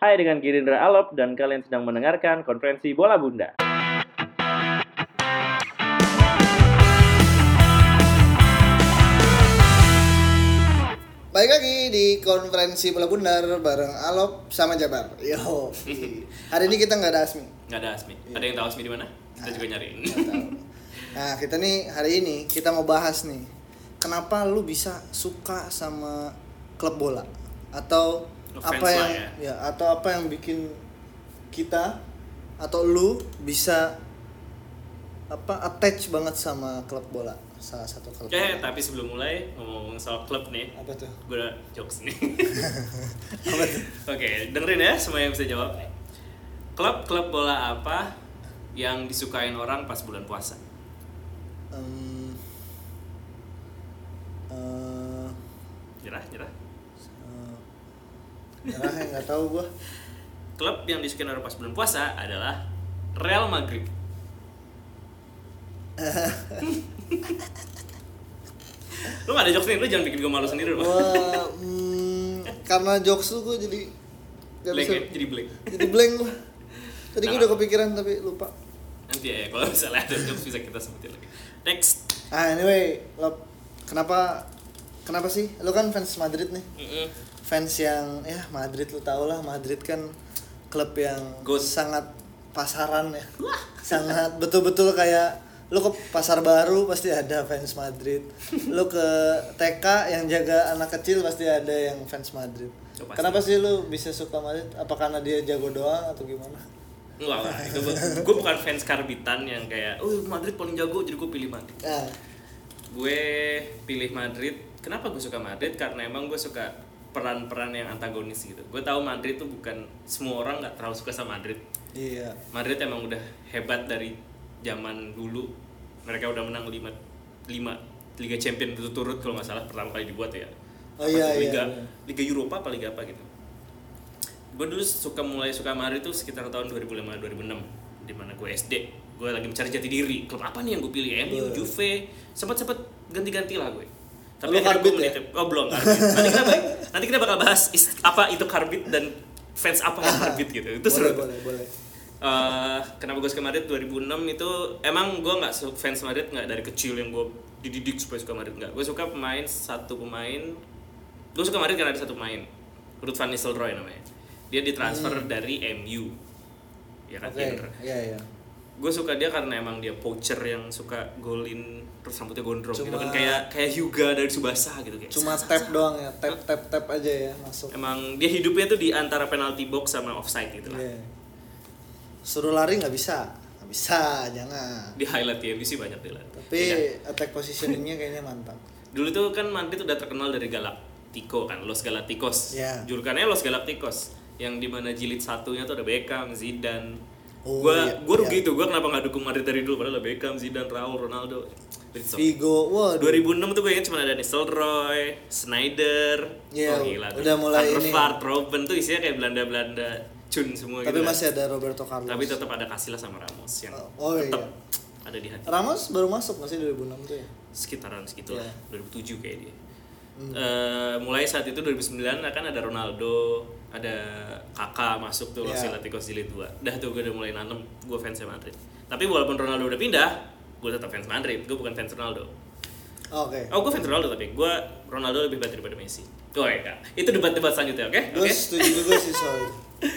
Hai dengan Girindra Alop dan kalian sedang mendengarkan konferensi Bola Bunda. Baik lagi di konferensi bola bundar bareng Alop sama Jabar. Yo. Hari ini kita nggak ada Asmi. Nggak ada Asmi. Iya. Ada yang tahu Asmi di mana? Kita juga nyariin. Nah kita nih hari ini kita mau bahas nih. Kenapa lu bisa suka sama klub bola atau Apa yang ya. ya atau apa yang bikin kita atau lu bisa apa attach banget sama klub bola salah satu klub Oke, bola. tapi sebelum mulai ngomong soal klub nih, apa tuh gue udah jokes nih. apa tuh Oke, dengerin ya semua yang bisa jawab. Klub-klub bola apa yang disukain orang pas bulan puasa? Em, eh, Nyerah, nyerah. Ya nggak tahu gua Klub yang disukain orang pas bulan puasa adalah Real Madrid. lu gak ada jokes nih, lu jangan bikin gue malu sendiri lu. hmm, karena jokes lu gua jadi nggak Blank bisa ya, jadi blank. jadi blank gua tadi gua Nah. udah kepikiran tapi lupa Nanti ya, kalau misalnya ada jokes bisa kita sebutin lagi. Next. ah anyway lo kenapa kenapa sih lu kan fans Madrid nih Mm-mm. Fans yang ya Madrid lu tau lah Madrid kan klub yang Good. sangat pasaran ya sangat betul-betul kayak lu ke pasar baru pasti ada fans Madrid lu ke TK yang jaga anak kecil pasti ada yang fans Madrid Oh, pasti. kenapa sih lu bisa suka Madrid apa karena dia jago doang atau gimana Enggak lah, itu gue bukan fans karbitan yang kayak, oh Madrid paling jago jadi gue pilih Madrid. nah Gue pilih Madrid. Kenapa gue suka Madrid? Karena emang gue suka peran-peran yang antagonis gitu. Gue tahu Madrid tuh bukan semua orang nggak terlalu suka sama Madrid. iya Madrid emang udah hebat dari zaman dulu. Mereka udah menang 5 lima Liga Champion berturut-turut kalau nggak salah pertama kali dibuat ya. Oh iya, iya, Liga iya. Liga Eropa apa Liga apa gitu. Gue dulu suka mulai suka Madrid tuh sekitar tahun 2005 2006 di mana gue SD. Gue lagi mencari jati diri. Klub apa nih yang gue pilih? MU. Juve. Sempat-sempat ganti-ganti lah gue. Lu akhirnya Karbit ya? menitip- Oh belum Karbit. Nanti kita nanti kita bakal bahas is- apa itu Karbit dan fans apa yang Karbit gitu. Itu boleh seru. boleh boleh Eh, kenapa gue suka Madrid 2006 itu emang gue nggak fans Madrid nggak dari kecil yang gue dididik supaya suka Madrid nggak gue suka pemain satu pemain gue suka Madrid karena ada satu pemain Ruud van Nistelrooy namanya dia ditransfer dari MU ya kan oke Inter. iya iya gue suka dia karena emang dia poacher yang suka golin terus rambutnya gondrong gitu Cuma- kan kayak kayak Hyuga dari Subasa gitu kayak cuma sat, tap doang ya tap tap tap aja ya masuk emang dia hidupnya tuh di antara penalty box sama offside gitu lah Iya. Suruh lari nggak bisa, nggak bisa, jangan. di highlight di MU banyak dia Tapi attack positioningnya kayaknya mantap. Dulu tuh kan Madrid udah terkenal dari Galactico kan, Los Galacticos. Iya. Julukannya Los Galacticos. Yang di mana jilid satunya tuh ada Beckham, Zidane. Oh, gua iya, gua rugi iya. tuh, gua kenapa nggak dukung Madrid dari dulu padahal ada Beckham, Zidane, Raul, Ronaldo. It's okay. Vigo, waduh. 2006 tuh gue ingat cuma ada Nistelrooy, Snyder, Iya, oh, gila tuh. udah mulai Van. Vaart, Robben tuh isinya kayak Belanda-Belanda cun semua Tapi gitu. kan. masih ada Roberto Carlos. Tapi tetap ada Casillas sama Ramos yang Oh, iya. tetap ada di hati. Ramos baru masuk masih 2006 tuh ya. sekitaran segitu lah Iya. 2007 kayak dia Hmm. Eh, mulai saat itu 2009 kan ada Ronaldo ada Kakak masuk tuh Los Iya. Galacticos jilid 2 dah tuh gue udah mulai nanem gue fansnya Madrid tapi walaupun Ronaldo udah pindah gue tetap fans Madrid gue bukan fans Ronaldo Oke. oh gue fans Ronaldo tapi gue Ronaldo lebih baik daripada Messi oh ya Kak. itu debat-debat selanjutnya oke Gue oke setuju juga sih soal.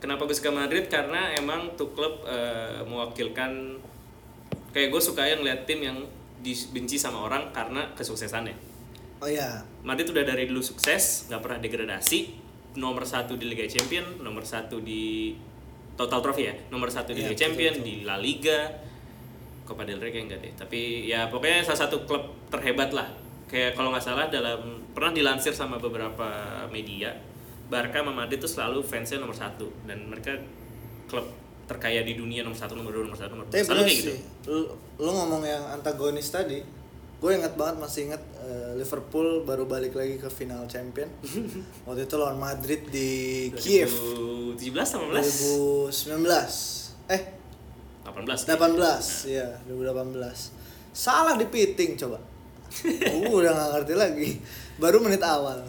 Kenapa gue suka Madrid? Karena emang tuh klub eh, mewakilkan kayak gue suka yang lihat tim yang dibenci sama orang karena kesuksesannya. Oh ya, Madrid udah dari dulu sukses, nggak pernah degradasi, nomor satu di Liga Champion, nomor satu di total trofi ya, nomor satu di Iya, Liga Champion, betul, di La Liga, Copa del Rey kayak enggak deh. Tapi ya pokoknya salah satu klub terhebat lah. Kayak kalau nggak salah dalam pernah dilansir sama beberapa media, Barca sama Madrid itu selalu fansnya nomor satu dan mereka klub terkaya di dunia nomor satu, nomor dua, nomor satu, nomor dua. tapi Selalu kayak gitu. sih. Lu, lu ngomong yang antagonis tadi, gue inget banget masih inget eh, Liverpool baru balik lagi ke final champion. Waktu itu lawan Madrid di Kiev 17 sama 18? 2019. Eh, 18. 18 ya 2018 salah di piting coba uh, udah nggak ngerti lagi baru menit awal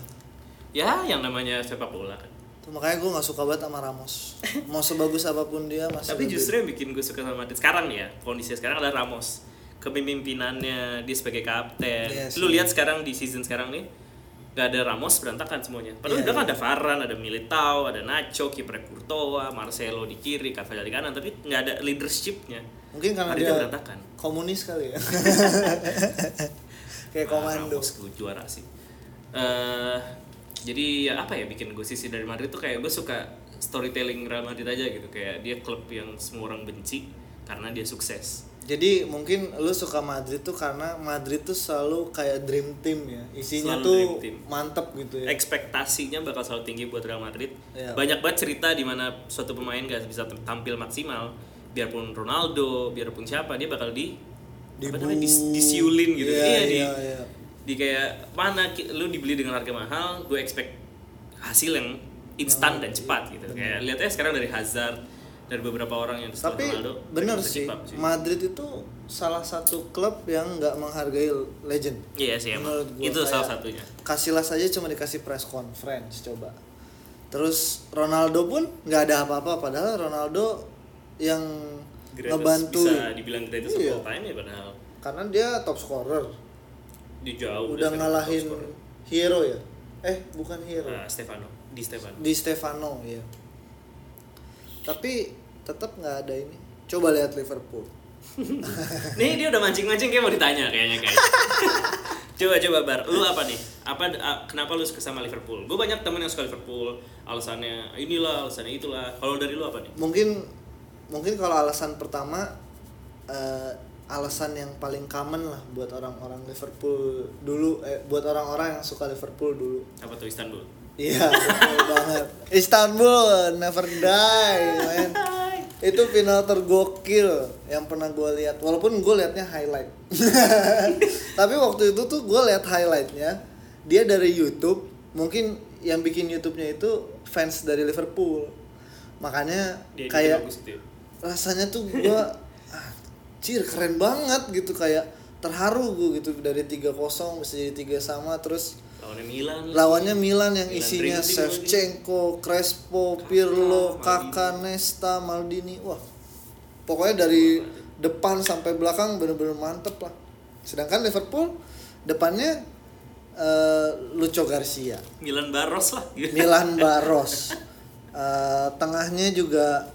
Ya, yang namanya sepak bola kan. Tuh, makanya gue nggak suka banget sama Ramos mau sebagus apa pun dia masih Tapi lebih- justru yang bikin gue suka sama Madrid sekarang ya, kondisinya sekarang adalah Ramos. Kepemimpinannya dia sebagai kapten. Iya Lu lihat sekarang di season sekarang nih gak ada Ramos berantakan semuanya. Padahal Iya, udah kan ada Varane, ada Militao, ada Nacho, kiper Courtois, Marcelo di kiri, Carvajal di kanan, tapi nggak ada leadershipnya. mungkin karena Madrid dia berantakan. komunis kali ya kayak Ah, komando Ramos gue juara sih. Eh, jadi ya apa ya bikin gue sisi dari Madrid tuh kayak gue suka storytelling Real Madrid aja gitu kayak dia klub yang semua orang benci karena dia sukses. Jadi mungkin lu suka Madrid tuh karena Madrid tuh selalu kayak dream team ya isinya Selalu tuh dream team. mantep gitu ya ekspektasinya bakal selalu tinggi buat Real Madrid. Iya. Banyak banget cerita di mana suatu pemain gak bisa tampil maksimal, biarpun Ronaldo, biarpun siapa dia bakal di apa namanya, dis- disiulin gitu. Iya, Iya, di iya, iya. di kayak mana lu dibeli dengan harga mahal, gue expect hasil yang instan dan cepat gitu. Kayak lihatnya sekarang dari Hazard, dari beberapa orang yang tapi Ronaldo, bener sih up Madrid itu salah satu klub yang nggak menghargai legend. Iya sih emang. Menurut gua Itu salah satunya. Casillas aja cuma dikasih press conference coba. Terus Ronaldo pun nggak ada apa-apa padahal Ronaldo yang Greatest- ngebantu bisa dibilang greatest Iya. of all time ya padahal. Karena dia top scorer. Di jauh udah ngalahin hero ya? Eh bukan hero. Uh, Stefano. Di Stefano. Di Stefano ya tapi tetap nggak ada ini. Coba lihat Liverpool. Nih dia udah mancing-mancing kayak mau ditanya kayaknya kayak coba coba bar. Lu apa nih? Apa kenapa lu suka sama Liverpool? Gue banyak temen yang suka Liverpool. Alasannya inilah alasannya itulah. Kalau dari lu apa nih? Mungkin mungkin kalau alasan pertama eh, alasan yang paling common lah buat orang-orang Liverpool dulu eh, buat orang-orang yang suka Liverpool dulu. Apa tuh Istanbul iya betul banget. Istanbul never die man. Itu final tergokil yang pernah gue lihat. Walaupun gue liatnya highlight. Tapi waktu itu tuh gue liat highlightnya dia dari YouTube. Mungkin yang bikin YouTube-nya itu fans dari Liverpool. Makanya dia kayak ya. rasanya tuh gue cir keren banget gitu. Kayak terharu gue gitu. Dari 3-0 bisa jadi tiga sama terus lawannya Milan lawannya Milan yang Milan isinya Dream Shevchenko, Crespo, Pirlo, Kakak, Nesta, Maldini, wah pokoknya dari depan sampai belakang bener-bener mantep lah. Sedangkan Liverpool depannya eh, Lucho Garcia, Milan Baros lah. Milan Baros, Eh, tengahnya juga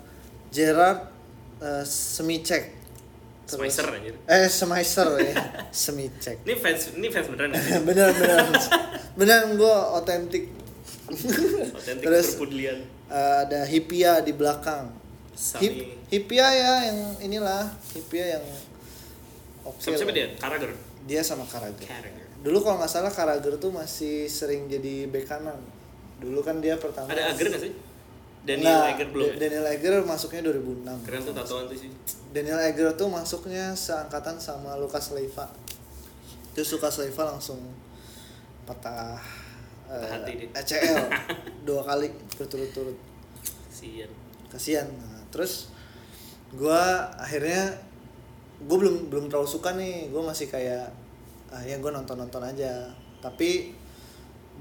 Gerard eh, Semicek, Spicer anjir. Eh Semaiser ya, Semicek. ini fans ini fans beneran ya? bener bener bener gue otentik otentik Terus- perpudian Eh, ada Hipia di belakang. Sami. Hip, Hipia ya yang inilah Hipia yang oke sama siapa dia? Carragher dia sama Carragher dulu kalau nggak salah Carragher tuh masih sering jadi bek kanan. Dulu kan dia pertama ada Ager nggak sih Daniel Nggak, Ager belum ya? Daniel Ager masuknya 2006 keren tuh tatoan tuh sih. Daniel Ager tuh masuknya seangkatan sama Lucas Leiva. Terus Lucas Leiva langsung patah eh, hati dia. ACL dua kali berturut-turut. Sian kasihan nah, terus gua akhirnya gue belum belum terlalu suka nih. Gue masih kayak ah ya gue nonton nonton aja. Tapi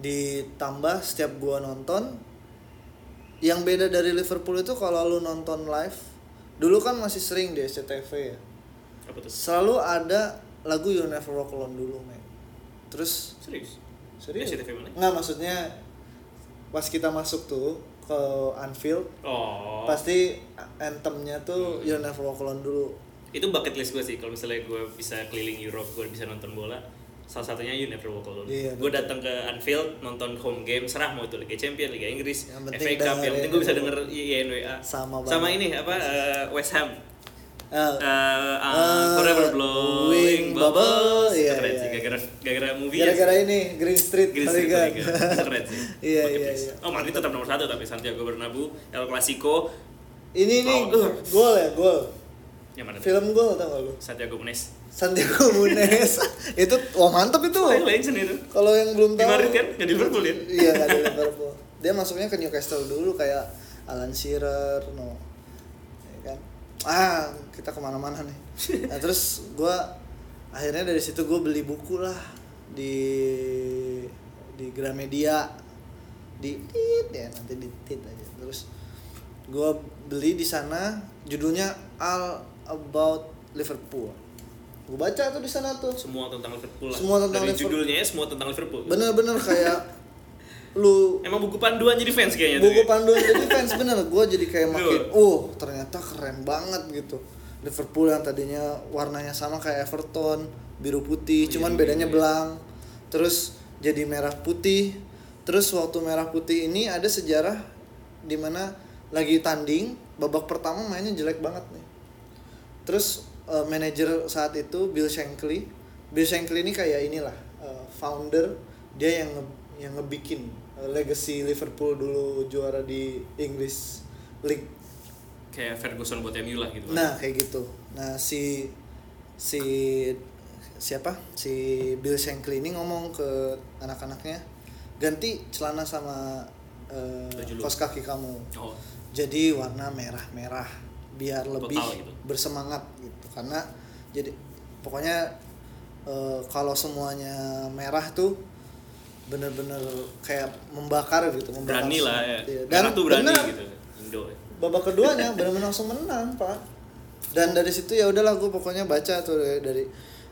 ditambah setiap gua nonton yang beda dari Liverpool itu kalau lu nonton live dulu kan masih sering di SCTV ya. Apa tuh? Selalu ada lagu You Never Walk Alone dulu men. Terus serius? Serius? SCTV mana? nggak maksudnya pas kita masuk tuh ke Anfield oh. pasti anthemnya tuh You Never Walk Alone dulu. Itu bucket list gue sih kalau misalnya gue bisa keliling Europe gue bisa nonton bola salah satunya You Never Walk Alone Iya, gue datang ke Anfield nonton home game serah mau itu Liga Champions Liga Inggris Yang FA Cup yang penting gue bisa denger YNWA Sama sama banget. ini apa eh, West Ham. Eh, uh, Eh, Forever Blowing Wing Bubbles. Iya, keren iya. sih gara-gara gara-gara movie gara-gara ini Green Street Green Street. Liga itu keren sih. Iya, iya, iya. oh Madrid tetap nomor satu tapi Santiago Bernabeu El Clasico. Ini nih Oh, uh. gol ya gol. Yang mana film gol tau gak lu? Santiago Munes Santiago Munes itu wah mantep itu. Oh, legend itu. Kalau yang belum di tahu. Madrid kan? Nggak di Liverpool ya? Iya nggak di Liverpool. Dia masuknya ke Newcastle dulu kayak Alan Shearer no. Ya kan? Ah kita ke mana-mana nih. Nah terus gua akhirnya dari situ gue beli buku lah di di Gramedia. Di tit ya nanti di tit aja. Terus gue beli di sana judulnya All About Liverpool gue baca tuh di sana tuh semua tentang Liverpool lah. Semua tentang Dari Liverpool. judulnya ya semua tentang Liverpool. bener-bener kayak lu Emang buku panduan jadi fans kayaknya tuh. buku ya? panduan jadi fans bener gue jadi kayak makin oh ternyata keren banget gitu Liverpool yang tadinya warnanya sama kayak Everton biru putih cuman biru, bedanya iya. belang terus jadi merah putih terus waktu merah putih ini ada sejarah di mana lagi tanding babak pertama mainnya jelek banget nih terus eh, manajer saat itu Bill Shankly. Bill Shankly ini kayak inilah eh, founder. Dia yang nge- yang ngebikin eh, legacy Liverpool dulu juara di English League. Kayak Ferguson buat MU lah gitu. nah kayak gitu. Nah si si siapa? Si Bill Shankly ini ngomong ke anak-anaknya ganti celana sama lu. kaos kaki kamu. Oh, jadi warna merah-merah biar lebih gitu. bersemangat gitu karena jadi pokoknya eh, kalau semuanya merah tuh bener-bener kayak membakar gitu membakar berani lah ya. Iya. Dan tuh berani bener, gitu. Indo. babak keduanya benar-benar langsung menang pak dan dari situ ya udahlah gue pokoknya baca tuh dari, dari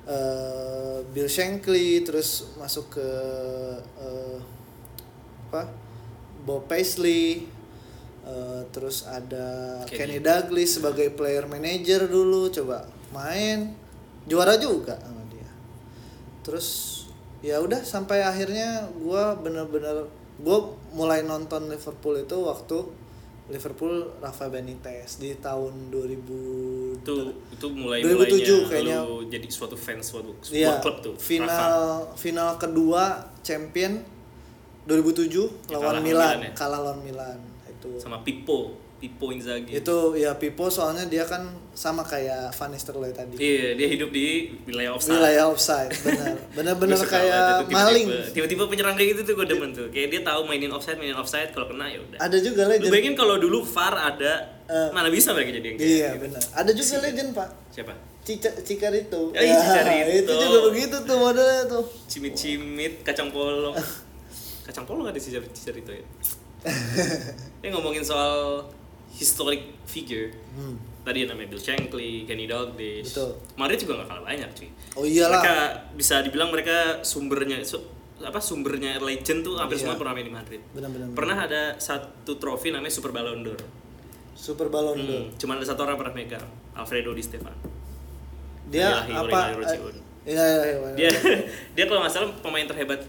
eh, Bill Shankly terus masuk ke eh, apa Bob Paisley eh, terus ada Kenny. Kenny Douglas sebagai player manager dulu coba main juara juga sama dia terus ya udah sampai akhirnya gue bener-bener gue mulai nonton Liverpool itu waktu Liverpool Rafa Benitez di tahun 2000 Itu itu mulai 2007 mulainya kayaknya. jadi suatu fans suatu sebuah Iya, klub tuh. Rafa. final final kedua champion 2007 Ya, lawan kalah Milan, Milan ya. kalah lawan Milan itu. sama Pipo, Pipo Inzaghi. Itu ya Pipo soalnya dia kan sama kayak Van Nistelrooy tadi. Iya, dia hidup di wilayah offside. Wilayah offside, benar. Benar-benar kayak maling. tiba-tiba- penyerang kayak gitu tuh gue demen tuh. Kayak dia tahu mainin offside, mainin offside kalau kena ya udah. Ada juga Lu legend. bayangin kalau dulu VAR ada, Eh. mana bisa mereka jadi yang kayak Iya, gitu. benar. Ada juga legend, Pak. Siapa? Cica, Cikarito. Ya, iya, Cicarito. itu juga begitu tuh modelnya tuh. Cimit-cimit, kacang polong. kacang polong ada sih Cicar itu ya. Ini ngomongin soal historic figure. Hmm. Tadi namanya Bill Shankly, Kenny Dalglish. Betul. Madrid juga gak kalah banyak cuy. Oh iyalah. Mereka bisa dibilang mereka sumbernya su- apa sumbernya legend tuh hampir Iya. semua pernah main di Madrid. Benar-benar. Pernah ada satu trofi namanya Super Ballon d'Or. Super Ballon d'Or. Hmm, cuman ada satu orang pernah megang, Alfredo Di Stefano. Dia Ilahi, apa? Rojiun. eh, Iya, iya, iya. Dia dia kalau nggak salah pemain terhebat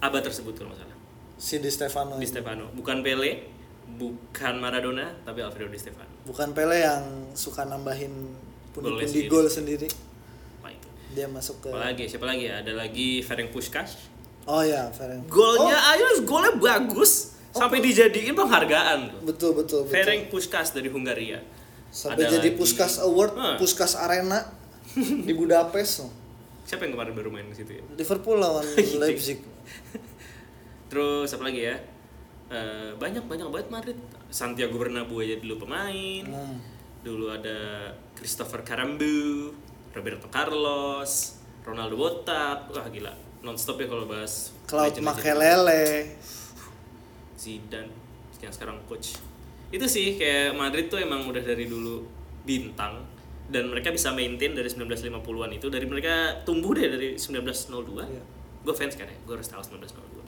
abad tersebut kalau nggak salah. si Di Stefano. Di. Stefano, bukan Pele, bukan Maradona, tapi Alfredo Di Stefano. Bukan Pele yang suka nambahin pundi-pundi gol sendiri. Itu. Dia masuk ke Apa lagi? Siapa lagi ya? Ada lagi Ferenc Puskas. Oh ya, Ferenc. Golnya Oh, ayo golnya bagus sampai dijadiin penghargaan betul betul betul. Ferenc Puskas dari Hungaria. Sampai Ada jadi lagi- Puskas Award, Hah. Puskas Arena di Budapest. loh. Siapa yang kemarin baru main ke situ ya? Liverpool lawan Gitu. Leipzig. Terus apa lagi ya? Eh, banyak banyak banget Madrid. Santiago Bernabeu aja dulu pemain. Hmm. Dulu ada Christopher Carambu, Roberto Carlos, Ronaldo Botak. Wah gila, nonstop ya kalau bahas Claude. Makelele. Zidane yang sekarang coach. Itu sih kayak Madrid tuh emang udah dari dulu bintang dan mereka bisa maintain dari 1950-an itu dari mereka tumbuh deh dari 1902. Iya. Gue fans kan ya, gue harus tahu 1902.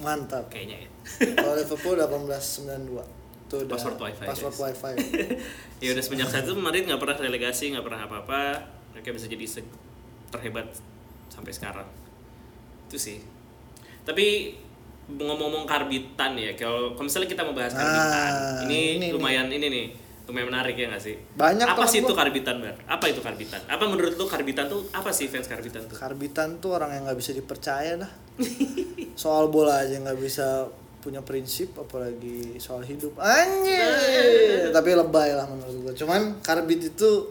Mantap. Kayaknya ya. Kalau Liverpool 1892. Itu udah Password wifi, Password guys. wifi. ya udah semenjak saat itu Madrid nggak pernah relegasi nggak pernah apa-apa mereka bisa jadi terhebat sampai sekarang itu sih tapi ngomong-ngomong karbitan ya kalau misalnya kita mau bahas karbitan Ah, ini, ini, lumayan ini nih lumayan menarik ya nggak sih Banyak apa sih itu karbitan bar apa itu karbitan apa menurut lu karbitan tuh apa sih fans karbitan tuh Karbitan tuh orang yang nggak bisa dipercaya dah. Soal bola aja nggak bisa punya prinsip apalagi soal hidup. Anjir. Tapi lebay lah menurut gua. Cuman Karbit itu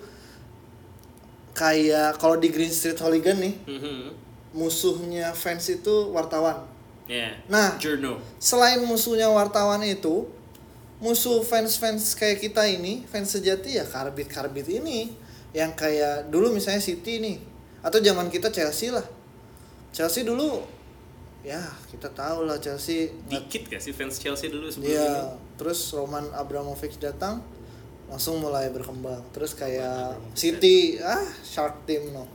kayak kalau di Green Street Hooligan nih, Mhm. musuhnya fans itu wartawan. ya Nah, journal selain musuhnya wartawan itu, musuh fans-fans kayak kita ini, fans sejati ya karbit-karbit ini yang kayak dulu misalnya City nih atau zaman kita Chelsea lah. Chelsea dulu ya kita tahu lah Chelsea Dikit gak sih fans Chelsea dulu sebelum Iya, ini? terus Roman Abramovich datang langsung mulai berkembang. Terus kayak City, ah shark team no.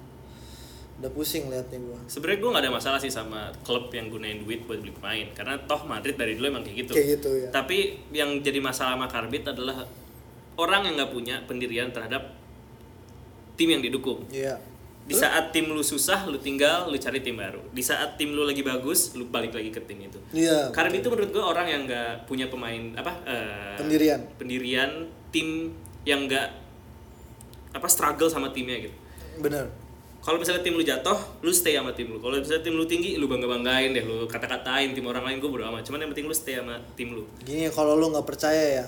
Udah pusing liatnya gua. Sebenarnya gue gak ada masalah sih sama klub yang gunain duit buat beli pemain karena toh Madrid dari dulu emang kayak gitu. Kayak gitu ya. Tapi yang jadi masalah sama Karbit adalah orang yang nggak punya pendirian terhadap tim yang didukung. Iya. Di saat tim lu susah, lu tinggal, lu cari tim baru. Di saat tim lu lagi bagus, lu balik lagi ke tim itu. Iya. Karbit itu menurut gue orang yang nggak punya pemain apa eh, Pendirian. pendirian tim yang nggak apa struggle sama timnya gitu. Bener. Kalau misalnya tim lu jatuh, lu stay sama tim lu. Kalau misalnya tim lu tinggi, lu bangga banggain deh, lu kata katain tim orang lain gue bodo amat. Cuman yang penting lu stay sama tim lu. Gini kalau lu nggak percaya ya,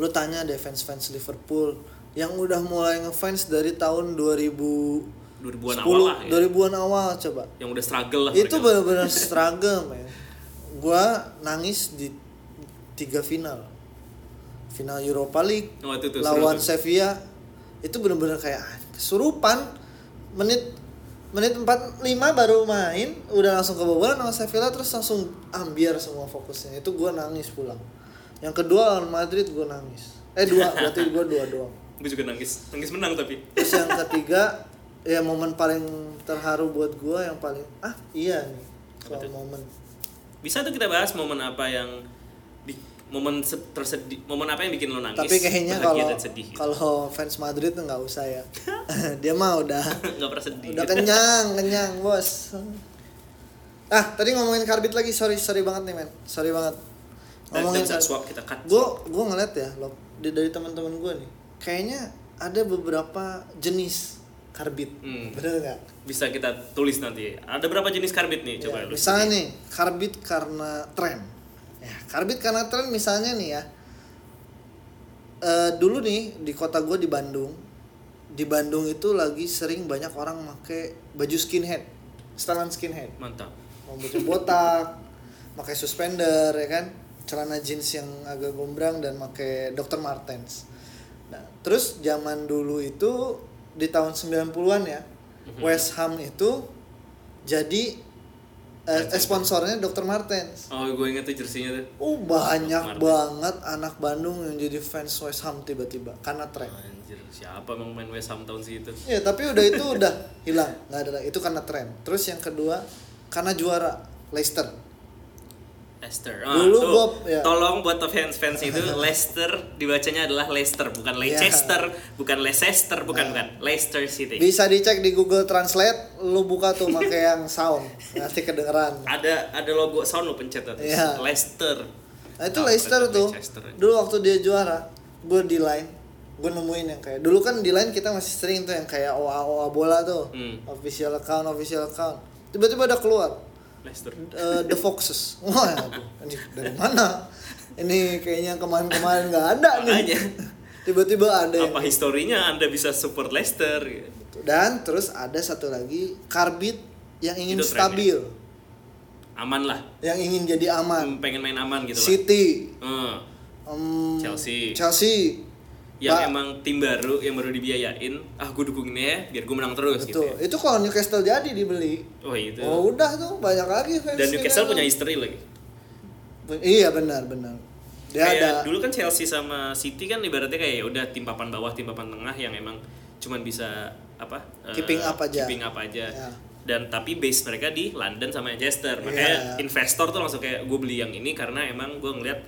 lu tanya deh fans-fans Liverpool yang udah mulai ngefans dari tahun 2000 2000-an 10, awal lah ya. 2000-an awal coba. Yang udah struggle lah. Itu benar-benar struggle, men. Gua nangis di tiga final. Final Europa League Oh, itu tuh, lawan seru. Sevilla. Itu benar-benar kayak ah, kesurupan. Menit menit 45 baru main, udah langsung kebobolan sama Sevilla terus langsung ambiar semua fokusnya. Itu gua nangis pulang. Yang kedua lawan Madrid gua nangis. Eh dua, berarti gua dua doang. Gue juga nangis. Nangis menang tapi. Terus yang ketiga ya momen paling terharu buat gua yang paling ah iya nih soal momen Bisa tuh kita bahas momen apa yang momen se- tersedih, momen apa yang bikin lo nangis? tapi kayaknya kalau sedih. gitu. kalau fans Madrid tuh nggak usah ya dia mah udah nggak pernah sedih. udah kenyang kenyang bos ah tadi ngomongin karbit lagi sorry sorry banget nih men sorry banget Nah, ngomongin karbit swap kita cut. gue gue ngeliat ya lo dari teman-teman gue nih kayaknya ada beberapa jenis karbit Hmm. bener nggak Bisa kita tulis nanti. Ada berapa jenis karbit nih? Coba Ya, lu. misalnya nih karbit karena tren ya karbit karena tren misalnya nih ya Eh dulu nih di kota gue di Bandung di Bandung itu lagi sering banyak orang pakai baju skinhead setelan skinhead Mantap. rambutnya botak pakai suspender ya kan celana jeans yang agak gombrang dan pakai Dr. Martens nah terus zaman dulu itu di tahun 90-an ya Mhm. West Ham itu jadi eh, eh, sponsornya Dr. Martens Oh, gue inget tuh jersinya tuh. Oh banyak banget anak Bandung yang jadi fans West Ham tiba-tiba karena tren. Anjir, siapa emang main West Ham tahun segitu? Ya tapi udah itu udah hilang nggak ada lagi itu karena tren. Terus yang kedua karena juara Leicester. Leicester. Dulu tuh, Bob, ya. Tolong buat fans-fans itu Leicester dibacanya adalah Leicester, bukan Leicester, bukan Leicester, bukan Nah. bukan Leicester City. Bisa dicek di Google Translate, lu buka tuh pakai yang sound nanti kedengeran. Ada ada logo sound lo pencet tuh. Iya. Leicester. Nah itu Ah, Leicester tuh. Leicester. Dulu waktu dia juara, gue di line, gue nemuin yang kayak dulu kan di line kita masih sering tuh yang kayak OA OA bola tuh, Hmm. official account official account. Tiba-tiba ada keluar Leicester. eh, The Foxes. Wah, anjing, dari mana? Ini kayaknya kemarin-kemarin nggak ada nih. Tiba-tiba ada. yang- Apa historinya Anda bisa support Leicester? gitu. Dan terus ada satu lagi karbit yang ingin Itu trennya. stabil, Aman lah. yang ingin jadi aman. Hmm, Pengen main aman gitu lah. City, Hmm. em, Chelsea. Chelsea. Yang emang tim baru yang baru dibiayain, ah gue dukung ini ya biar gue menang terus gitu. Betul. ya. Itu kalau Newcastle jadi dibeli. Oh itu. Oh udah tuh banyak lagi fans. Dan Newcastle punya history lagi. Iya benar benar. Dia kayak ada. dulu kan Chelsea sama City kan ibaratnya kayak ya udah tim papan bawah, tim papan tengah yang emang cuman bisa apa? eh, Keeping up aja. Keeping up aja. Ya. Dan tapi base mereka di London sama Manchester. Makanya Iya. investor tuh langsung kayak gue beli yang ini karena emang gue ngeliat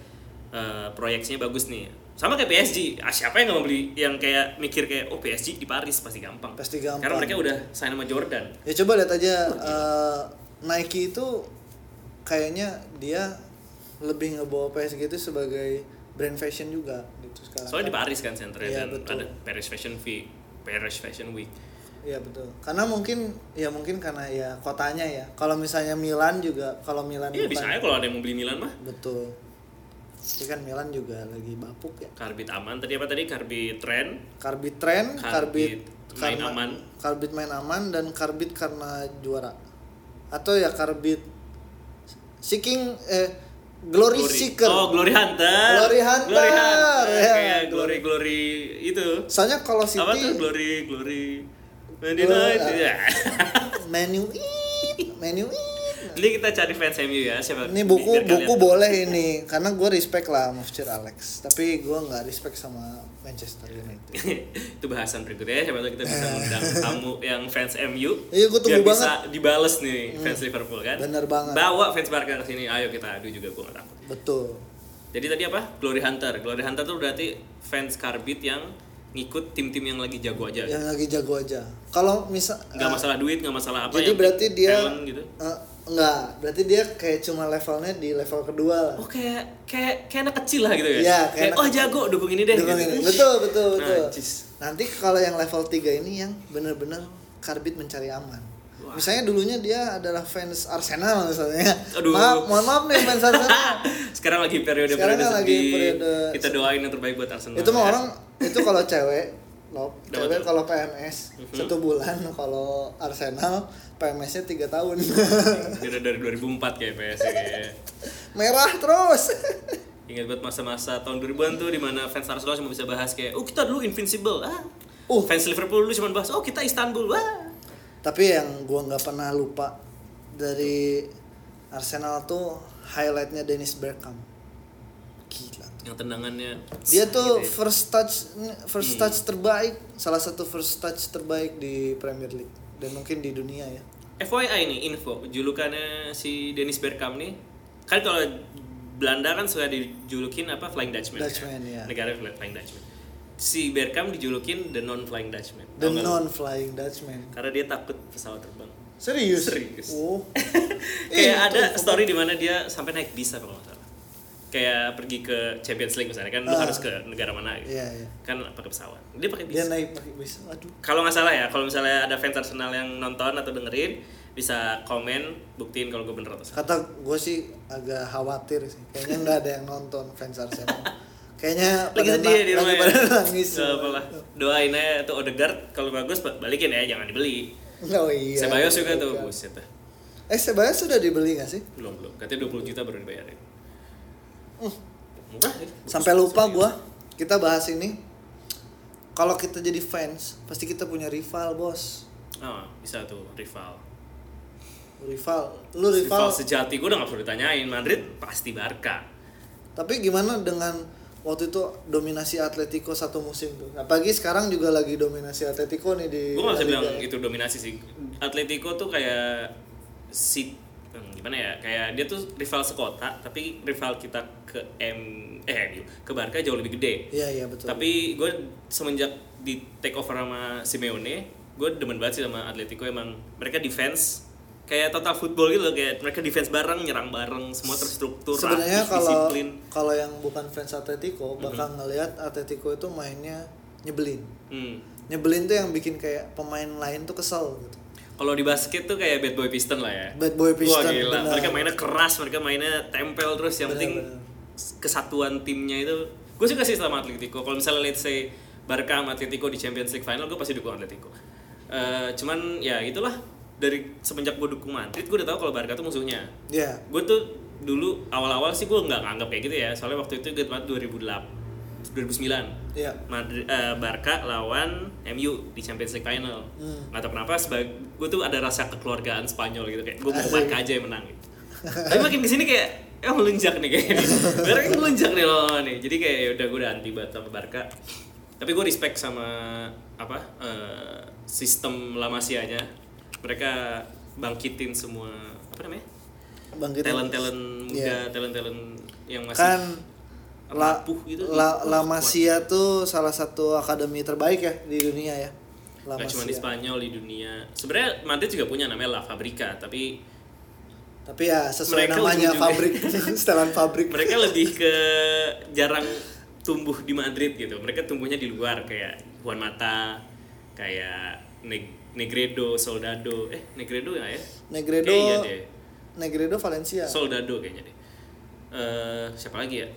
eh, proyeksinya bagus nih. Sama kayak PSG. Ah, siapa yang nggak mau beli yang kayak mikir kayak oh PSG di Paris pasti gampang. Pasti gampang. Karena mereka udah sign sama Jordan. Ya coba lihat aja eh, Nike itu kayaknya dia lebih ngebawa PSG itu sebagai brand fashion juga gitu sekarang. Soalnya di Paris kan senternya Iya, dan betul. ada Paris Fashion Week, Paris Fashion Week. Iya betul. Karena mungkin ya mungkin karena ya kotanya ya. Kalau misalnya Milan juga kalau Milan Iya bisa aja kalau ada yang mau beli Milan mah. Betul. Tapi kan Milan juga lagi bapuk ya. Karbit aman tadi apa tadi? Karbit tren. Karbit tren, Karbit karbit, main karena- aman. Karbit main aman dan karbit karena juara. Atau ya karbit seeking eh glory, seeker. Oh, Glory Hunter. Glory Hunter, Glory Hunter. ya. Kayak glory glory itu. Soalnya kalau City Apa tuh glory glory Glory- ah. Ya. menu menu Jadi kita cari fans MU ya siapa? Ini buku buku boleh ini karena gue respect lah Sir Alex. Tapi gue nggak respect sama Manchester United. itu bahasan berikutnya siapa tahu kita bisa undang tamu yang fans MU Iya, gua tunggu banget. bisa dibales nih fans Liverpool kan Bener banget. bawa fans Barca ke sini ayo kita adu juga gua gak takut Betul. jadi tadi apa Glory Hunter Glory Hunter tuh berarti fans Karbit yang ngikut tim-tim yang lagi jago aja Yang lagi jago aja. Kalau misal nggak masalah duit nggak masalah apa jadi berarti dia gitu eh, enggak, berarti dia kayak cuma levelnya di level kedua lah. oh kayak kayak kayak anak kecil lah gitu ya Iya, kayak kayak, oh jago dukung ini deh Dukung gitu. ini. Betul, betul, betul. Najis. Nanti kalau yang level 3 ini yang bener-bener karbit mencari aman. Misalnya dulunya dia adalah fans Arsenal misalnya. Aduh. Maaf, mohon maaf nih fans Arsenal. sekarang lagi periode Sekarang periode lagi periode- kita doain yang terbaik buat Arsenal itu mah ya. orang itu kalau cewek Dapat cewek kalau PMS Mhm. satu bulan kalau Arsenal PMS-nya tiga tahun udah dari 2004 kayak PS ya, kayaknya. merah terus Ingat buat masa-masa tahun 2000-an tuh di mana fans Arsenal cuma bisa bahas kayak, oh kita dulu invincible, ah. Uh. Fans Liverpool dulu cuma bahas, oh kita Istanbul, wah. tapi yang gua nggak pernah lupa dari Arsenal tuh highlightnya Dennis Bergkamp gila Yang tendangannya. dia tuh gitu ya. first touch first Hmm. touch terbaik salah satu first touch terbaik di Premier League dan mungkin di dunia ya FYI nih info, julukannya si Dennis Bergkamp nih, kan kalau Belanda kan suka dijulukin apa Flying Dutchman. Dutchman, ya. Negara Flying Dutchman. Si Bergkamp dijulukin the non Flying Dutchman. the non flying Dutchman Karena dia takut pesawat terbang. serius Serius. oh kayak Ih, ada itu story di mana dia sampai naik bis apa kalau kayak pergi ke Champions League misalnya kan lu Ah. harus ke negara mana gitu. Iya, iya. kan pakai pesawat. Dia pakai bis. Dia naik pakai bis. Aduh. Kalau nggak salah ya kalau misalnya ada fans Arsenal yang nonton atau dengerin bisa komen buktiin kalau gue bener atau salah. Kata gue sih agak khawatir sih. Kayaknya nggak ada yang nonton fans Arsenal. Kayaknya lagi sedih na- di rumah ya. nangis. Nggak apa-apa. doain aja tuh Odegaard kalau bagus ba- balikin ya jangan dibeli. Oh iya Sebayos juga tuh buset eh Sebayos sudah dibeli gak sih? Belum belum. Katanya 20 juta baru dibayarin ya sampai lupa gue kita bahas ini. Kalau kita jadi fans pasti kita punya rival bos. Oh bisa tuh rival. Rival. Lu rival rival, sejati gue udah gak perlu ditanyain. Madrid pasti Barca. Tapi gimana dengan waktu itu dominasi Atletico satu musim tuh? Apalagi sekarang juga lagi dominasi Atletico nih di gue gak bisa La bilang Liga. itu dominasi sih. Atletico tuh kayak si hmm, gimana ya kayak dia tuh rival sekota tapi rival kita ke M eh MU, ke Barca jauh lebih gede. Iya iya betul. Tapi gue semenjak di take over sama Simeone gue demen banget sih sama Atletico emang mereka defense kayak total football gitu loh kayak mereka defense bareng nyerang bareng semua terstruktur sebenarnya kalau disiplin. kalau yang bukan fans Atletico bakal ngelihat Atletico itu mainnya nyebelin. Hmm. nyebelin tuh yang bikin kayak pemain lain tuh kesel gitu Kalau di basket tuh kayak bad boy piston lah ya. Bad boy Piston, Wah gila. benar. Mereka mainnya keras, mereka mainnya tempel terus. Yang penting kesatuan timnya itu. Gue suka sih sama Atletico. Kalau misalnya let's say Barca sama Atletico di Champions League final, gue pasti dukung Atletico. Eh, cuman ya itulah dari semenjak gue dukung Madrid, gue udah tahu kalau Barca tuh musuhnya. ya Gue tuh dulu awal-awal sih gue nggak nganggap kayak gitu ya. Soalnya waktu itu gue banget 2008, 2009. ya Madrid, eh, Barca lawan MU di Champions League final. Hmm. Nggak tahu kenapa, sebagai gue tuh ada rasa kekeluargaan Spanyol gitu kayak gue mau. Barca aja yang menang. Gitu. Tapi makin ke sini kayak eh melunjak nih kayak ini. Barca kan melunjak nih loh nih. Jadi kayak ya udah gue udah anti banget sama Barca. Tapi gue respect sama apa eh, sistem La Masia-nya. Mereka bangkitin semua apa namanya? bangkit talent-talent muda, Iya. talent-talent yang masih kan La, rapuh gitu. La, La Masia tuh salah satu akademi terbaik ya di dunia ya La Gak cuma di Spanyol di dunia. Sebenarnya Madrid juga punya namanya La Fabrica, tapi tapi ya sesuai Mereka namanya pabrik setelan pabrik mereka lebih ke jarang tumbuh di Madrid gitu. Mereka tumbuhnya di luar kayak Juan Mata, kayak Neg- Negredo, Soldado. Eh, Negredo ya ya? Negredo iya deh. Negredo Valencia Soldado kayaknya deh. Eh, siapa lagi ya?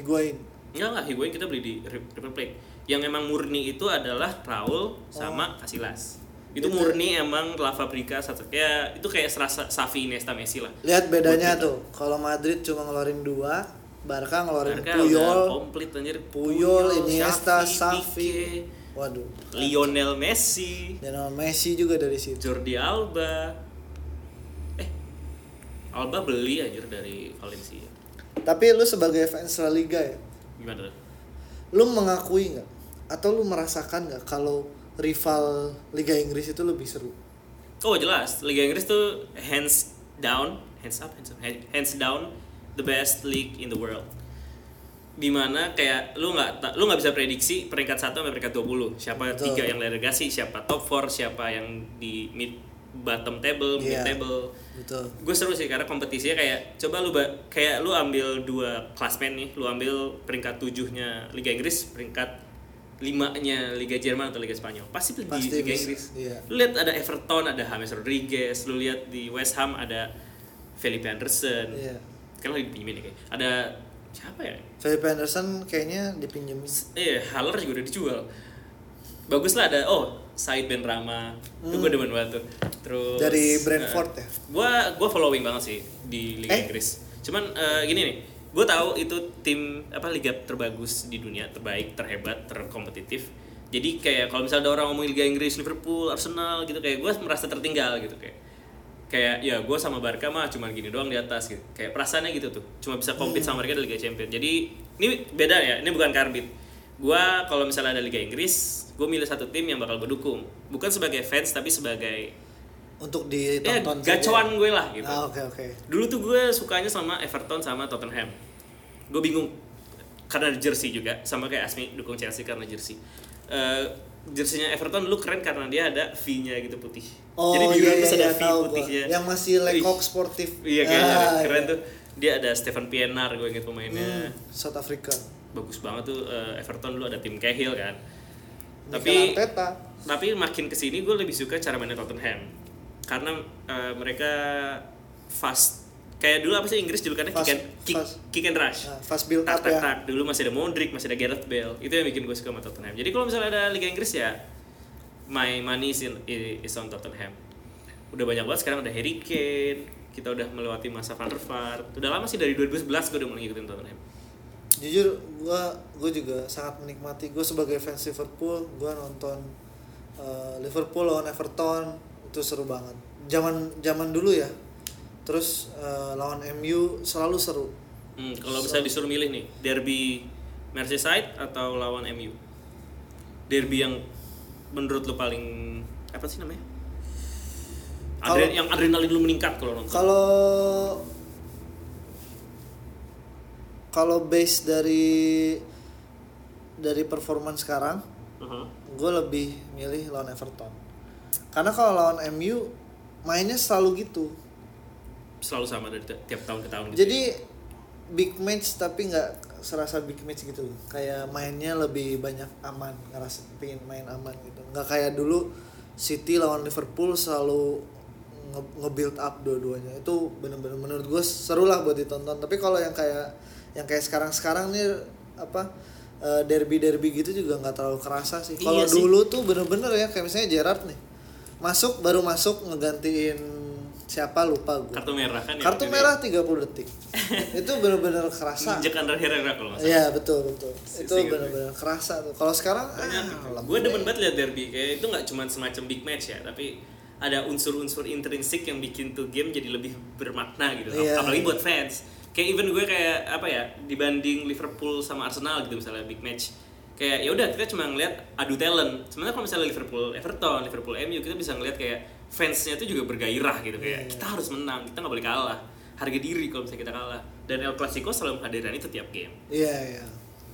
Higuain Enggak enggak, Higuain kita beli di River Plate. Yang emang murni itu adalah Raul sama Casillas. Itu Itu- murni emang La Fabrica satu ya itu kayak serasa Xavi Iniesta Messi lah. lihat bedanya tuh kalau Madrid cuma ngeluarin dua Barca ngeluarin Barca Puyol komplit anjir. Puyol, Iniesta, Xavi, Xavi. Pique, waduh Lionel Messi, dan Messi juga dari situ Jordi Alba. Eh, Alba beli aja dari Valencia Tapi lu sebagai fans La Liga ya, gimana lu mengakui nggak atau lu merasakan nggak kalau rival Liga Inggris itu lebih seru? Oh jelas, Liga Inggris tuh hands down, hands up, hands up, hand- hands down the best league in the world. Di mana kayak lu nggak lu nggak bisa prediksi peringkat 1 sampai peringkat 20 siapa Betul. tiga yang relegasi, siapa top 4, siapa yang di mid bottom table, mid Iya. table. Betul. Gue seru sih karena kompetisinya kayak coba lu ba- kayak lu ambil dua klasmen nih, lu ambil peringkat tujuhnya Liga Inggris, peringkat limanya Liga Jerman atau Liga Spanyol, pasti di Pasti Liga bisa, Inggris. iya. Lu lihat ada Everton, ada James Rodriguez, lu lihat di West Ham ada Felipe Anderson. Iya. Kan lagi dipinjemin ya kayak. Ada siapa ya? Felipe Anderson kayaknya dipinjemin. Eh, Haller juga udah dijual. Bagus lah ada oh Said Ben Rama. Itu gue demen banget tuh. Terus Hmm. Dari Brentford ya? Gua gua following banget sih di Liga Eh? Inggris. Cuman eh, gini nih, gue tahu itu tim apa liga terbagus di dunia, terbaik, terhebat, terkompetitif. Jadi kayak kalau misalnya ada orang ngomongin Liga Inggris, Liverpool, Arsenal gitu kayak gue merasa tertinggal gitu kayak kayak ya gue sama Barca mah cuma gini doang di atas gitu kayak perasaannya gitu tuh cuma bisa compete sama mereka di Liga Champions jadi ini beda ya ini bukan karbit gue kalau misalnya ada Liga Inggris gue milih satu tim yang bakal gue dukung bukan sebagai fans tapi sebagai Untuk ya ditonton gacuan gue lah gitu Ah, oke oke. Dulu tuh gue sukanya sama Everton sama Tottenham. Gue bingung karena jersey juga sama kayak Asmi dukung Chelsea karena jersey. Eh jerseynya Everton dulu keren karena dia ada V-nya gitu putih. Oh Jadi di iya iya, ada iya V gua. putihnya. Yang masih Wih, sportif. Iya kayaknya Ah, keren iya. tuh. Dia ada Stephen Pienaar gue inget pemainnya. Hmm, South Africa. Bagus banget tuh eh, Everton dulu ada tim Cahill kan. Tapi Arteta. tapi makin ke sini gue lebih suka cara mainnya Tottenham. Karena eh, mereka fast kayak dulu apa sih Inggris julukannya? Kick and, kick, fast. kick and rush. Nah, fast build tak up tak ya. tak. Dulu masih ada Modric masih ada Gareth Bale. Itu yang bikin gue suka sama Tottenham. Jadi kalau misalnya ada Liga Inggris ya my money is, in, is on Tottenham. Udah banyak banget sekarang ada Harry Kane. Kita udah melewati masa Van der Vaart. Udah lama sih dari 2011 gue udah mulai ngikutin Tottenham Jujur gua gua juga sangat menikmati. Gue sebagai fans Liverpool, gua nonton eh, Liverpool lawan Everton itu seru banget. Zaman zaman dulu ya. Terus eh, lawan MU selalu seru. Hmm, kalau bisa disuruh milih nih, derby Merseyside atau lawan MU? Derby yang menurut lo paling apa sih namanya? Adre- Kalau- yang adrenalin lu meningkat kalau nonton. Kalau kalau base dari dari performance sekarang, Uh-huh. gue lebih milih lawan Everton. Karena kalau lawan MU mainnya selalu gitu. Selalu sama dari ti- tiap tahun ke tahun gitu. Jadi big match tapi nggak serasa big match gitu. Kayak mainnya lebih banyak aman, ngerasa pengen main aman gitu. Nggak kayak dulu City lawan Liverpool selalu nge- nge-build up dua-duanya. Itu bener-bener menurut gue seru lah buat ditonton. Tapi kalau yang kayak yang kayak sekarang-sekarang nih apa eh, derby-derby gitu juga nggak terlalu kerasa sih. Kalau Iya sih. dulu tuh bener-bener ya kayak misalnya Gerrard nih. Masuk baru masuk ngegantiin siapa lupa gue. kartu merah kan Kartu yang merah 30 detik. itu bener-bener kerasa. Injek under Herrera kalau nggak salah. Iya, betul, betul. Itu Seingat bener-bener kerasa tuh. Kalau sekarang ah, gue demen banget liat derby kayak itu nggak cuma semacam big match ya tapi ada unsur-unsur intrinsik yang bikin tuh game jadi lebih bermakna gitu Iya. apalagi buat fans kayak even gue kayak apa ya dibanding Liverpool sama Arsenal gitu misalnya big match kayak ya udah kita cuma ngeliat adu talent sebenarnya kalau misalnya Liverpool Everton Liverpool MU kita bisa ngeliat kayak fansnya tuh juga bergairah gitu kayak Iya. kita harus menang kita nggak boleh kalah harga diri kalau misalnya kita kalah dan El Clasico selalu menghadirkan itu tiap game Iya, iya.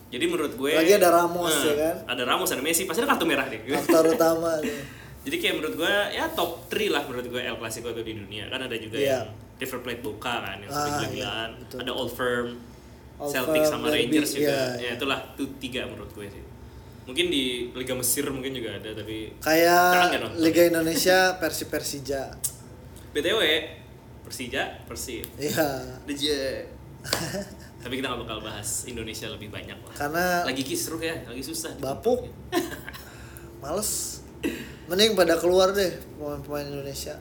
jadi menurut gue Lagi ada Ramos, Nah, ya kan? ada Ramos ada Messi pasti ada kartu merah deh Aktor utama nih. jadi kayak menurut gue ya top 3 lah menurut gue El Clasico itu di dunia kan ada juga Iya. yang River Plate Boca kan yang Ah, sampai iya, ada Old Firm Old Celtic Firm, sama Derby, Rangers juga iya, ya iya. itulah tuh tiga menurut gue sih mungkin di Liga Mesir mungkin juga ada tapi Kayak. Liga Indonesia versi Persija. btw Persija Persib Iya. Deje tapi kita gak bakal bahas Indonesia lebih banyak lah Karena lagi kisruh ya lagi susah bapuk. Males. Mending pada keluar deh pemain-pemain Indonesia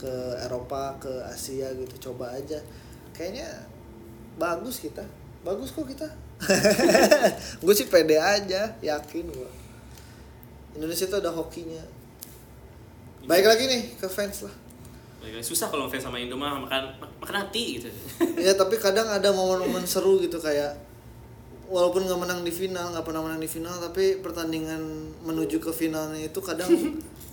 ke Eropa, ke Asia gitu coba aja. Kayaknya bagus kita. Bagus kok kita. gue sih pede aja, yakin gue. Indonesia tuh ada hokinya. Baik lagi nih ke fans lah. Susah kalau ngefans sama Indo mah makan makan hati gitu ya tapi kadang ada momen-momen seru gitu kayak walaupun nggak menang di final nggak pernah menang di final tapi pertandingan menuju ke finalnya itu kadang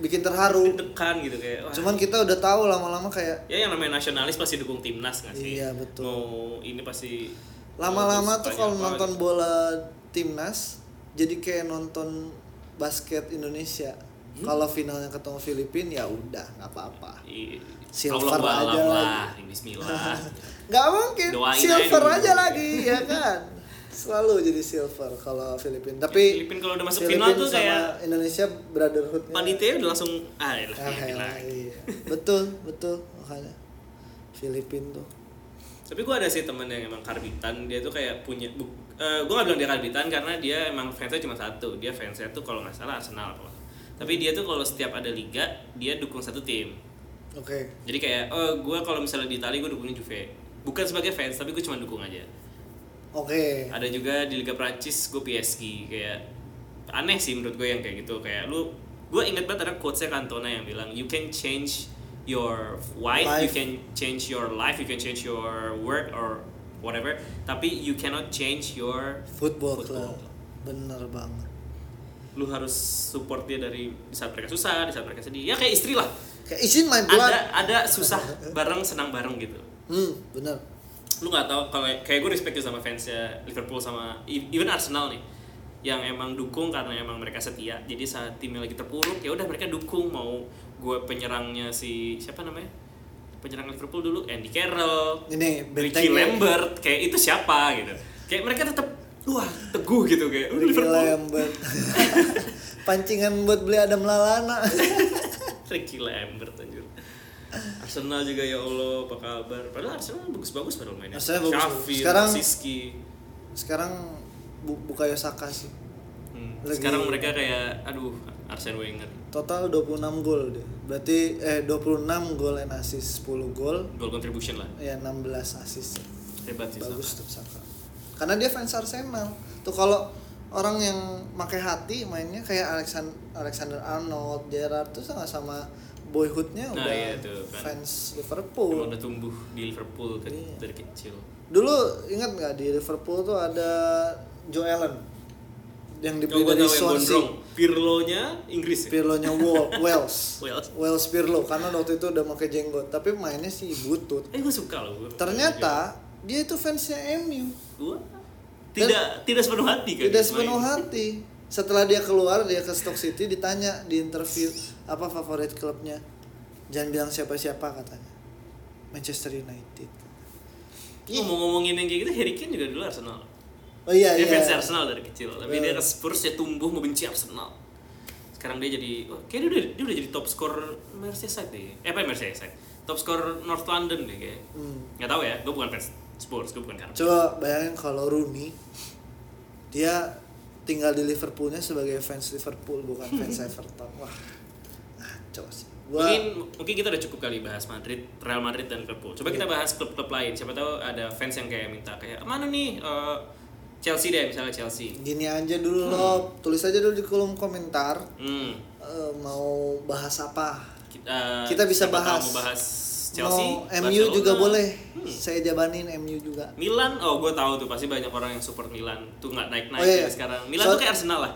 bikin terharu. Dekan gitu kayak wah. cuman kita udah tahu lama-lama kayak ya yang namanya nasionalis pasti dukung timnas nggak sih? Iya, betul. mau ini pasti lama-lama tuh kalau nonton gitu. bola timnas jadi kayak nonton basket Indonesia. Hmm? kalau finalnya ketemu Filipina ya udah nggak apa-apa. I- Silver Allah aja lah Bismillah. Nggak mungkin. Doain silver aja lagi ya kan selalu jadi silver kalau Filipina tapi Filipina kalau udah masuk Filipina final tuh kayak Indonesia brotherhoodnya. Panitia udah langsung ah ya lah Ah, iya. betul betul makanya. Filipina tuh. Tapi gue ada sih temen yang emang karbitan. Dia tuh kayak punya bu, gue gak bilang dia karbitan karena dia emang fansnya cuma satu. Dia fansnya tuh kalau nggak salah Arsenal apa. Tapi dia tuh kalau setiap ada liga dia dukung satu tim. Oke. Jadi kayak oh gue kalau misalnya di Italia gue dukungnya Juve. Bukan sebagai fans tapi gue cuma dukung aja oke. Ada juga di Liga Prancis gue PSG kayak aneh sih menurut gue yang kayak gitu kayak lu gue inget banget ada quotesnya Cantona yang bilang you can change your wife, you Life. can change your life you can change your work or whatever tapi you cannot change your football, Football. club. bener banget. Lu harus support dia dari di saat mereka susah di saat mereka sedih. Ya kayak istri lah. Kayak izin main blood ada ada susah bareng senang bareng gitu. Hmm bener lu nggak tahu kalau kayak gue respect juga sama fansnya Liverpool sama e- even Arsenal nih yang emang dukung karena emang mereka setia. Jadi saat timnya lagi terpuruk ya udah mereka dukung. Mau gue penyerangnya si siapa namanya? Penyerang Liverpool dulu Andy Carroll ini Ricky bentengnya Lambert kayak itu siapa gitu. Kayak mereka tetap wah teguh gitu kayak "Oh, Ricky Liverpool. Lambert. Pancingan buat beli Adam Lalana Ricky Lambert Arsenal juga ya Allah apa kabar? Padahal Arsenal bagus-bagus padahal mainnya. Arsenal bagus. Sheffield, Sekarang- Siski sekarang bu bukayo Saka sih. Hmm, Lagi- Sekarang mereka kayak aduh Arsene Wenger. total 26 gol deh berarti eh 26 gol and assist 10 gol. Goal contribution lah. ya 16 assist Hebat sih bagus tuh Saka. Karena dia fans Arsenal. Tuh kalau orang yang pakai hati mainnya kayak Alexander Alexander Arnold Gerrard tuh sama sama boyhoodnya Nah, udah iya tuh, kan. fans Emang Liverpool udah tumbuh di Liverpool ke, Iya. dari kecil. dulu ingat nggak di Liverpool tuh ada Joe Allen yang dibeli gue dari Swansea. Pirlo-nya Inggris ya? Pirlo-nya Wa- Wales Wales. Wales Pirlo karena waktu itu udah pakai jenggot tapi mainnya sih butut Eh gue suka loh. gua. ternyata dia itu fansnya MU tidak tidak sepenuh hati kan. tidak main. sepenuh hati setelah dia keluar dia ke Stoke City ditanya di interview apa favorit klubnya jangan bilang siapa-siapa katanya Manchester United Ngomong-ngomongin yang kayak gitu, Harry Kane juga dulu Arsenal. oh iya dia iya fans Arsenal dari kecil, tapi dia ke Spurs dia tumbuh membenci Arsenal. Sekarang dia jadi, oh, kayaknya dia udah, dia udah jadi top skor Merseyside deh. Eh apa ya Merseyside? Top skor North London deh kayak. Hmm. Nggak tahu ya, gue bukan fans Spurs, gue bukan karena. coba bayangin kalau Rooney dia tinggal di Liverpoolnya sebagai fans Liverpool bukan fans Everton wah ngaco sih gua Mungkin mungkin kita udah cukup kali bahas Madrid, Real Madrid dan Liverpool. Coba kita bahas klub-klub lain. Siapa tahu ada fans yang kayak minta kayak mana nih eh, Chelsea deh misalnya Chelsea. gini aja dulu loh tulis aja dulu di kolom komentar Hmm. eh, mau bahas apa Kita, Kita bisa bahas. Mau bahas Chelsea, mau MU juga boleh Hmm. saya jabanin MU juga Milan, oh gue tahu tuh pasti banyak orang yang support Milan tuh nggak naik naik Oh, iya, iya. sekarang. Milan So- tuh kayak Arsenal lah,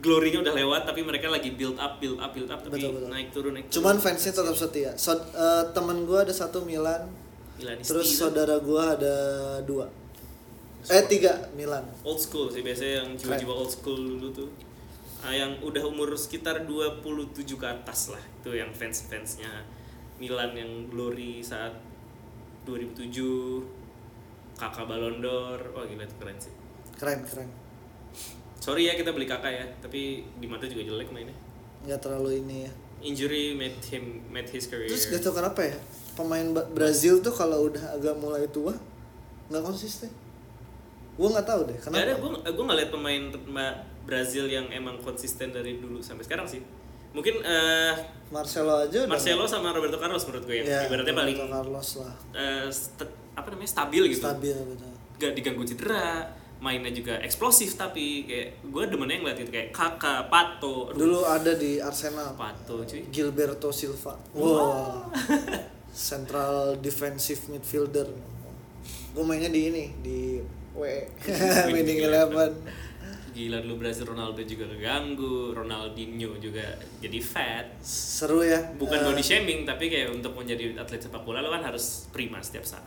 glory-nya udah lewat tapi mereka lagi build up, build up, build up tapi Betul, betul. naik turun naik. cuman turun. fansnya tetap setia. So, eh, temen gue ada satu Milan. Milanisti terus saudara gue ada dua. Eh tiga Milan. Old school sih biasanya yang jiwa-jiwa old school dulu tuh. Ah, yang udah umur sekitar 27 ke atas lah itu yang fans-fansnya Milan yang glory saat 2007 kakak Ballon d'Or. Wah gila itu keren sih. Keren keren sorry ya kita beli kakak ya. Tapi di Madrid juga jelek mainnya. Nggak terlalu ini ya. Injury made him made his career. Terus gak tau kenapa ya pemain Brazil tuh kalau udah agak mulai tua nggak konsisten. Gue nggak tahu deh Gak ada, kenapa. gue gue ngeliat pemain Ma- Brazil yang emang konsisten dari dulu sampai sekarang sih. Mungkin eh, Marcelo aja udah Marcelo sama Roberto Carlos menurut gue yang ya, ibaratnya paling Roberto Carlos lah. st- apa namanya stabil gitu. stabil betul. Gak diganggu cedera, mainnya juga eksplosif tapi kayak gue demennya ngeliat itu kayak kakak pato Aduh, Dulu ada di Arsenal. pato cuy Gilberto Silva. Wow. Central defensive midfielder. Gue mainnya di ini di W Winning Eleven. gila dulu Brazil Ronaldo juga keganggu Ronaldinho juga jadi fat Seru ya. bukan Eh, body shaming tapi kayak untuk menjadi atlet sepak bola lo kan harus prima setiap saat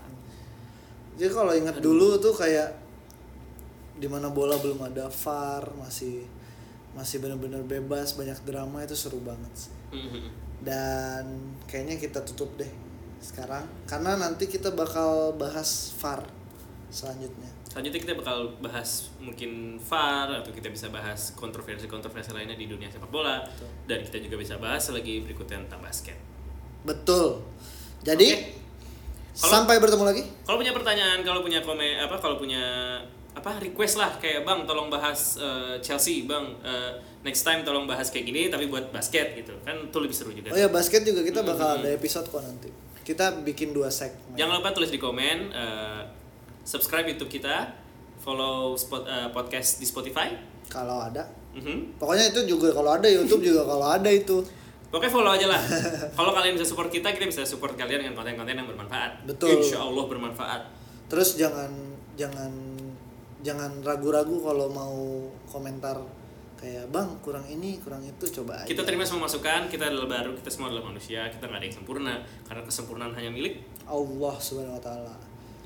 Jadi kalau ingat dulu tuh kayak di mana bola belum ada VAR, masih masih benar-benar bebas, banyak drama itu seru banget sih. Mhm. Dan kayaknya kita tutup deh sekarang karena nanti kita bakal bahas VAR selanjutnya. selanjutnya kita bakal bahas mungkin VAR atau kita bisa bahas kontroversi-kontroversi lainnya di dunia sepak bola dan kita juga bisa bahas lagi berikutnya tentang basket Betul. Jadi Oke. Kalau- sampai bertemu lagi. Kalau punya pertanyaan, kalau punya komen apa, kalau punya apa request lah kayak bang tolong bahas eh, Chelsea bang eh, next time tolong bahas kayak gini tapi buat basket gitu kan itu lebih seru juga Oh ya basket juga kita bakal Hmm. ada episode kok nanti. Kita bikin dua segmen. jangan lupa tulis di komen eh, subscribe YouTube kita follow spot, eh, podcast di Spotify Kalau ada. Mhm. Pokoknya itu juga kalau ada YouTube juga kalau ada itu. Pokoknya follow aja lah. Kalau kalian bisa support kita, kita bisa support kalian dengan konten-konten yang bermanfaat. Betul. Insya Allah bermanfaat. Terus jangan jangan jangan ragu-ragu kalau mau komentar kayak bang kurang ini kurang itu coba aja. Kita terima semua masukan, kita adalah baru, kita semua adalah manusia, kita nggak ada yang sempurna. Karena kesempurnaan hanya milik Allah subhanahu wa taala.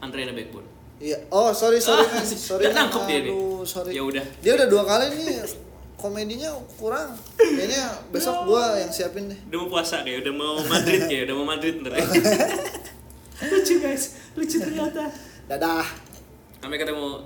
Andre the Backbone. Iya. Oh sorry sorry Ah, sorry. men. nangkep dia nih. Sorry. Ya udah. Dia udah dua kali nih komedinya kurang. Kayaknya besok gua yang siapin deh. Udah mau puasa kayak, udah mau Madrid kayak, udah mau Madrid ntar. lucu guys, lucu ternyata. Dadah. Sampai ketemu